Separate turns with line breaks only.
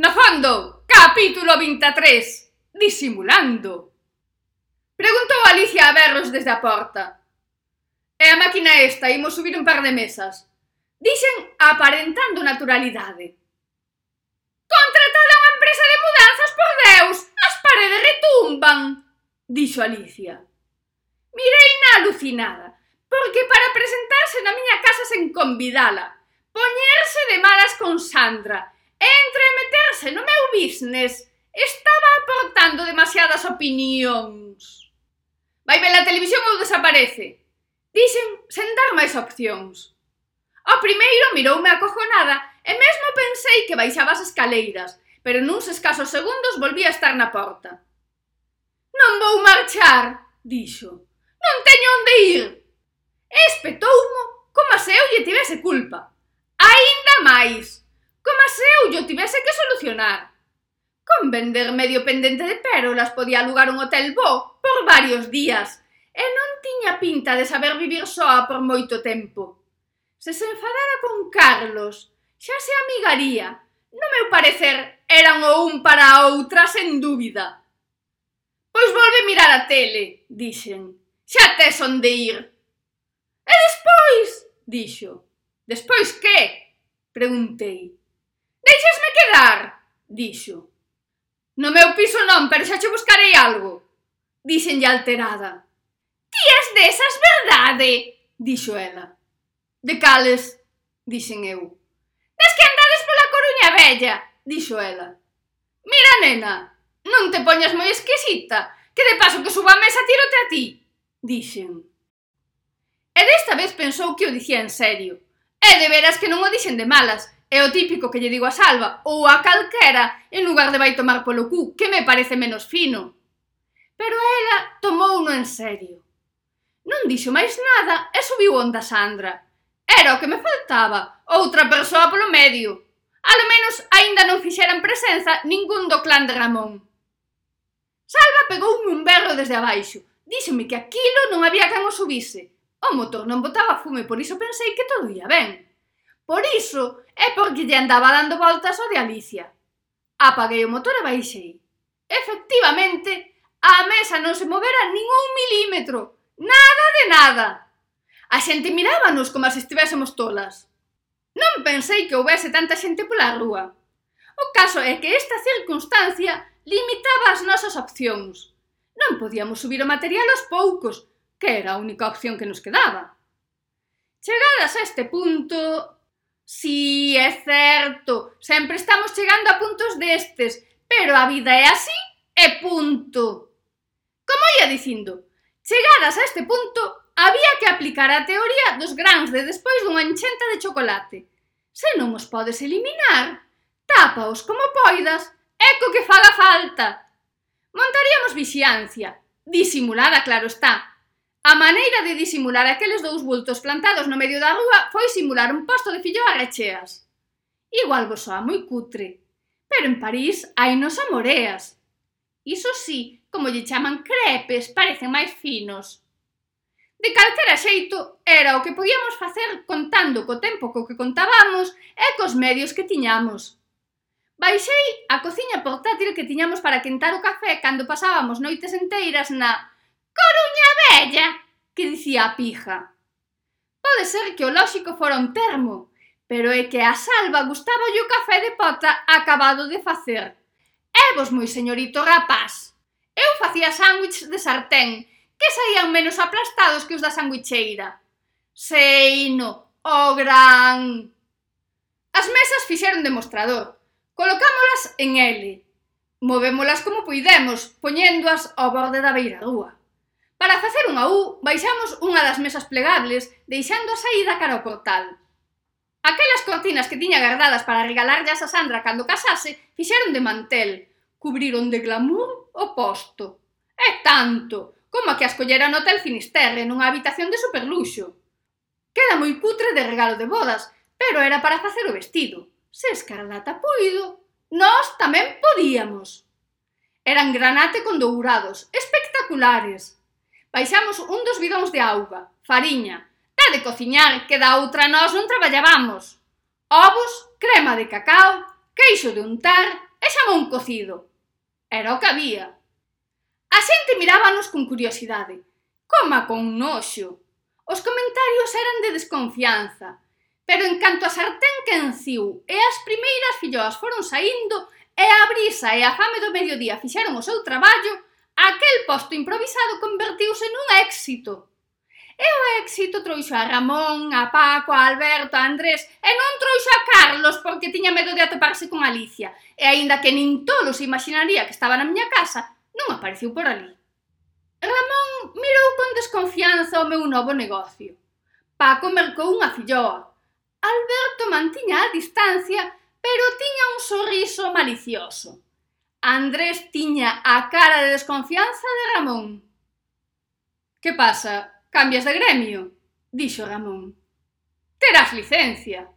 No fondo, capítulo 23 Disimulando. Preguntou Alicia a berros desde a porta. É a máquina esta, imos subir un par de mesas. Dixen aparentando naturalidade. Contratada unha empresa de mudanzas, por Deus As paredes retumban Dixo Alicia. Mirei na alucinada Porque para presentarse na miña casa sen convidala Poñerse de malas con Sandra Entre e meter sé, no meu business estaba aportando demasiadas opinións. Vai ver a televisión ou desaparece. Dixen sen dar máis opcións. O primeiro miroume acojonada e mesmo pensei que baixaba as escaleiras, pero nuns escasos segundos volví a estar na porta. Non vou marchar, dixo. Non teño onde ir. Espetoumo como se eu lle tivese culpa. Ainda máis eu yo tivese que solucionar. Con vender medio pendente de pérolas podía alugar un hotel bo por varios días e non tiña pinta de saber vivir soa por moito tempo. Se se enfadara con Carlos, xa se amigaría. No meu parecer, eran o un para a outra sen dúbida. Pois volve mirar a tele, dixen. Xa tes onde ir. E despois, dixo. Despois que? Preguntei quedar? Dixo. No meu piso non, pero xa che buscarei algo. Dixenlle alterada. Ti és desas verdade, dixo ela. De cales, dixen eu. Des que andades pola Coruña Bella, dixo ela. Mira, nena, non te poñas moi exquisita, que de paso que suba a mesa tirote a ti, dixen. E desta vez pensou que o dicía en serio. E de veras que non o dixen de malas, É o típico que lle digo a Salva ou a calquera en lugar de vai tomar polo cu, que me parece menos fino. Pero ela tomouno en serio. Non dixo máis nada e subiu onda Sandra. Era o que me faltaba, outra persoa polo medio. Alo menos aínda non fixeran presenza ningún do clan de Ramón. Salva pegoume un berro desde abaixo. Díxome que aquilo non había quen o subise. O motor non botaba fume, por iso pensei que todo ia ben. Por iso é porque lle andaba dando voltas ao de Alicia. Apaguei o motor e baixei. Efectivamente, a mesa non se movera nin un milímetro. Nada de nada. A xente mirábanos como se estivésemos tolas. Non pensei que houbese tanta xente pola rúa. O caso é que esta circunstancia limitaba as nosas opcións. Non podíamos subir o material aos poucos, que era a única opción que nos quedaba. Chegadas a este punto, Si, sí, é certo, sempre estamos chegando a puntos destes, pero a vida é así e punto. Como ia dicindo, chegadas a este punto, había que aplicar a teoría dos grans de despois dunha enchenta de chocolate. Se non os podes eliminar, tápaos como poidas, e co que faga falta. Montaríamos vixiancia, disimulada claro está, A maneira de disimular aqueles dous bultos plantados no medio da rúa foi simular un posto de fillo a recheas. Igual vos soa moi cutre, pero en París hai nos amoreas. Iso sí, como lle chaman crepes, parecen máis finos. De calquera xeito, era o que podíamos facer contando co tempo co que contábamos e cos medios que tiñamos. Baixei a cociña portátil que tiñamos para quentar o café cando pasábamos noites enteiras na Coruña miña vella, que dicía a pija. Pode ser que o lóxico fora un termo, pero é que a salva gustaba o café de pota acabado de facer. É vos moi señorito rapaz. Eu facía sándwiches de sartén, que saían menos aplastados que os da sandwicheira. Seino, o oh gran... As mesas fixeron demostrador. Colocámolas en L. Movémolas como puidemos, poñéndoas ao borde da beira rúa. Para facer unha U, baixamos unha das mesas plegables, deixando a saída cara ao portal. Aquelas cortinas que tiña guardadas para regalarllas a Sandra cando casase, fixeron de mantel, cubriron de glamour o posto. É tanto, como que as collera no Hotel Finisterre nunha habitación de superluxo. Queda moi cutre de regalo de bodas, pero era para facer o vestido. Se escarlata puido, nós tamén podíamos. Eran granate con dourados, espectaculares, Baixamos un dos bidóns de auga, fariña, tá de cociñar que da outra nós non traballábamos. Ovos, crema de cacao, queixo de untar e xamón cocido. Era o que había. A xente mirábanos con curiosidade, coma con noxo. Os comentarios eran de desconfianza, pero en canto a sartén que enciu e as primeiras filloas foron saindo e a brisa e a fame do mediodía fixeron o seu traballo, Aquel posto improvisado convertiuse nun éxito. E o éxito trouxo a Ramón, a Paco, a Alberto, a Andrés, e non trouxo a Carlos porque tiña medo de atoparse con Alicia. E aínda que nin tolo se imaginaría que estaba na miña casa, non apareceu por ali. Ramón mirou con desconfianza o meu novo negocio. Paco mercou unha filloa. Alberto mantiña a distancia, pero tiña un sorriso malicioso. Andrés tiña a cara de desconfianza de Ramón. Que pasa? Cambias de gremio? Dixo Ramón. Terás licencia.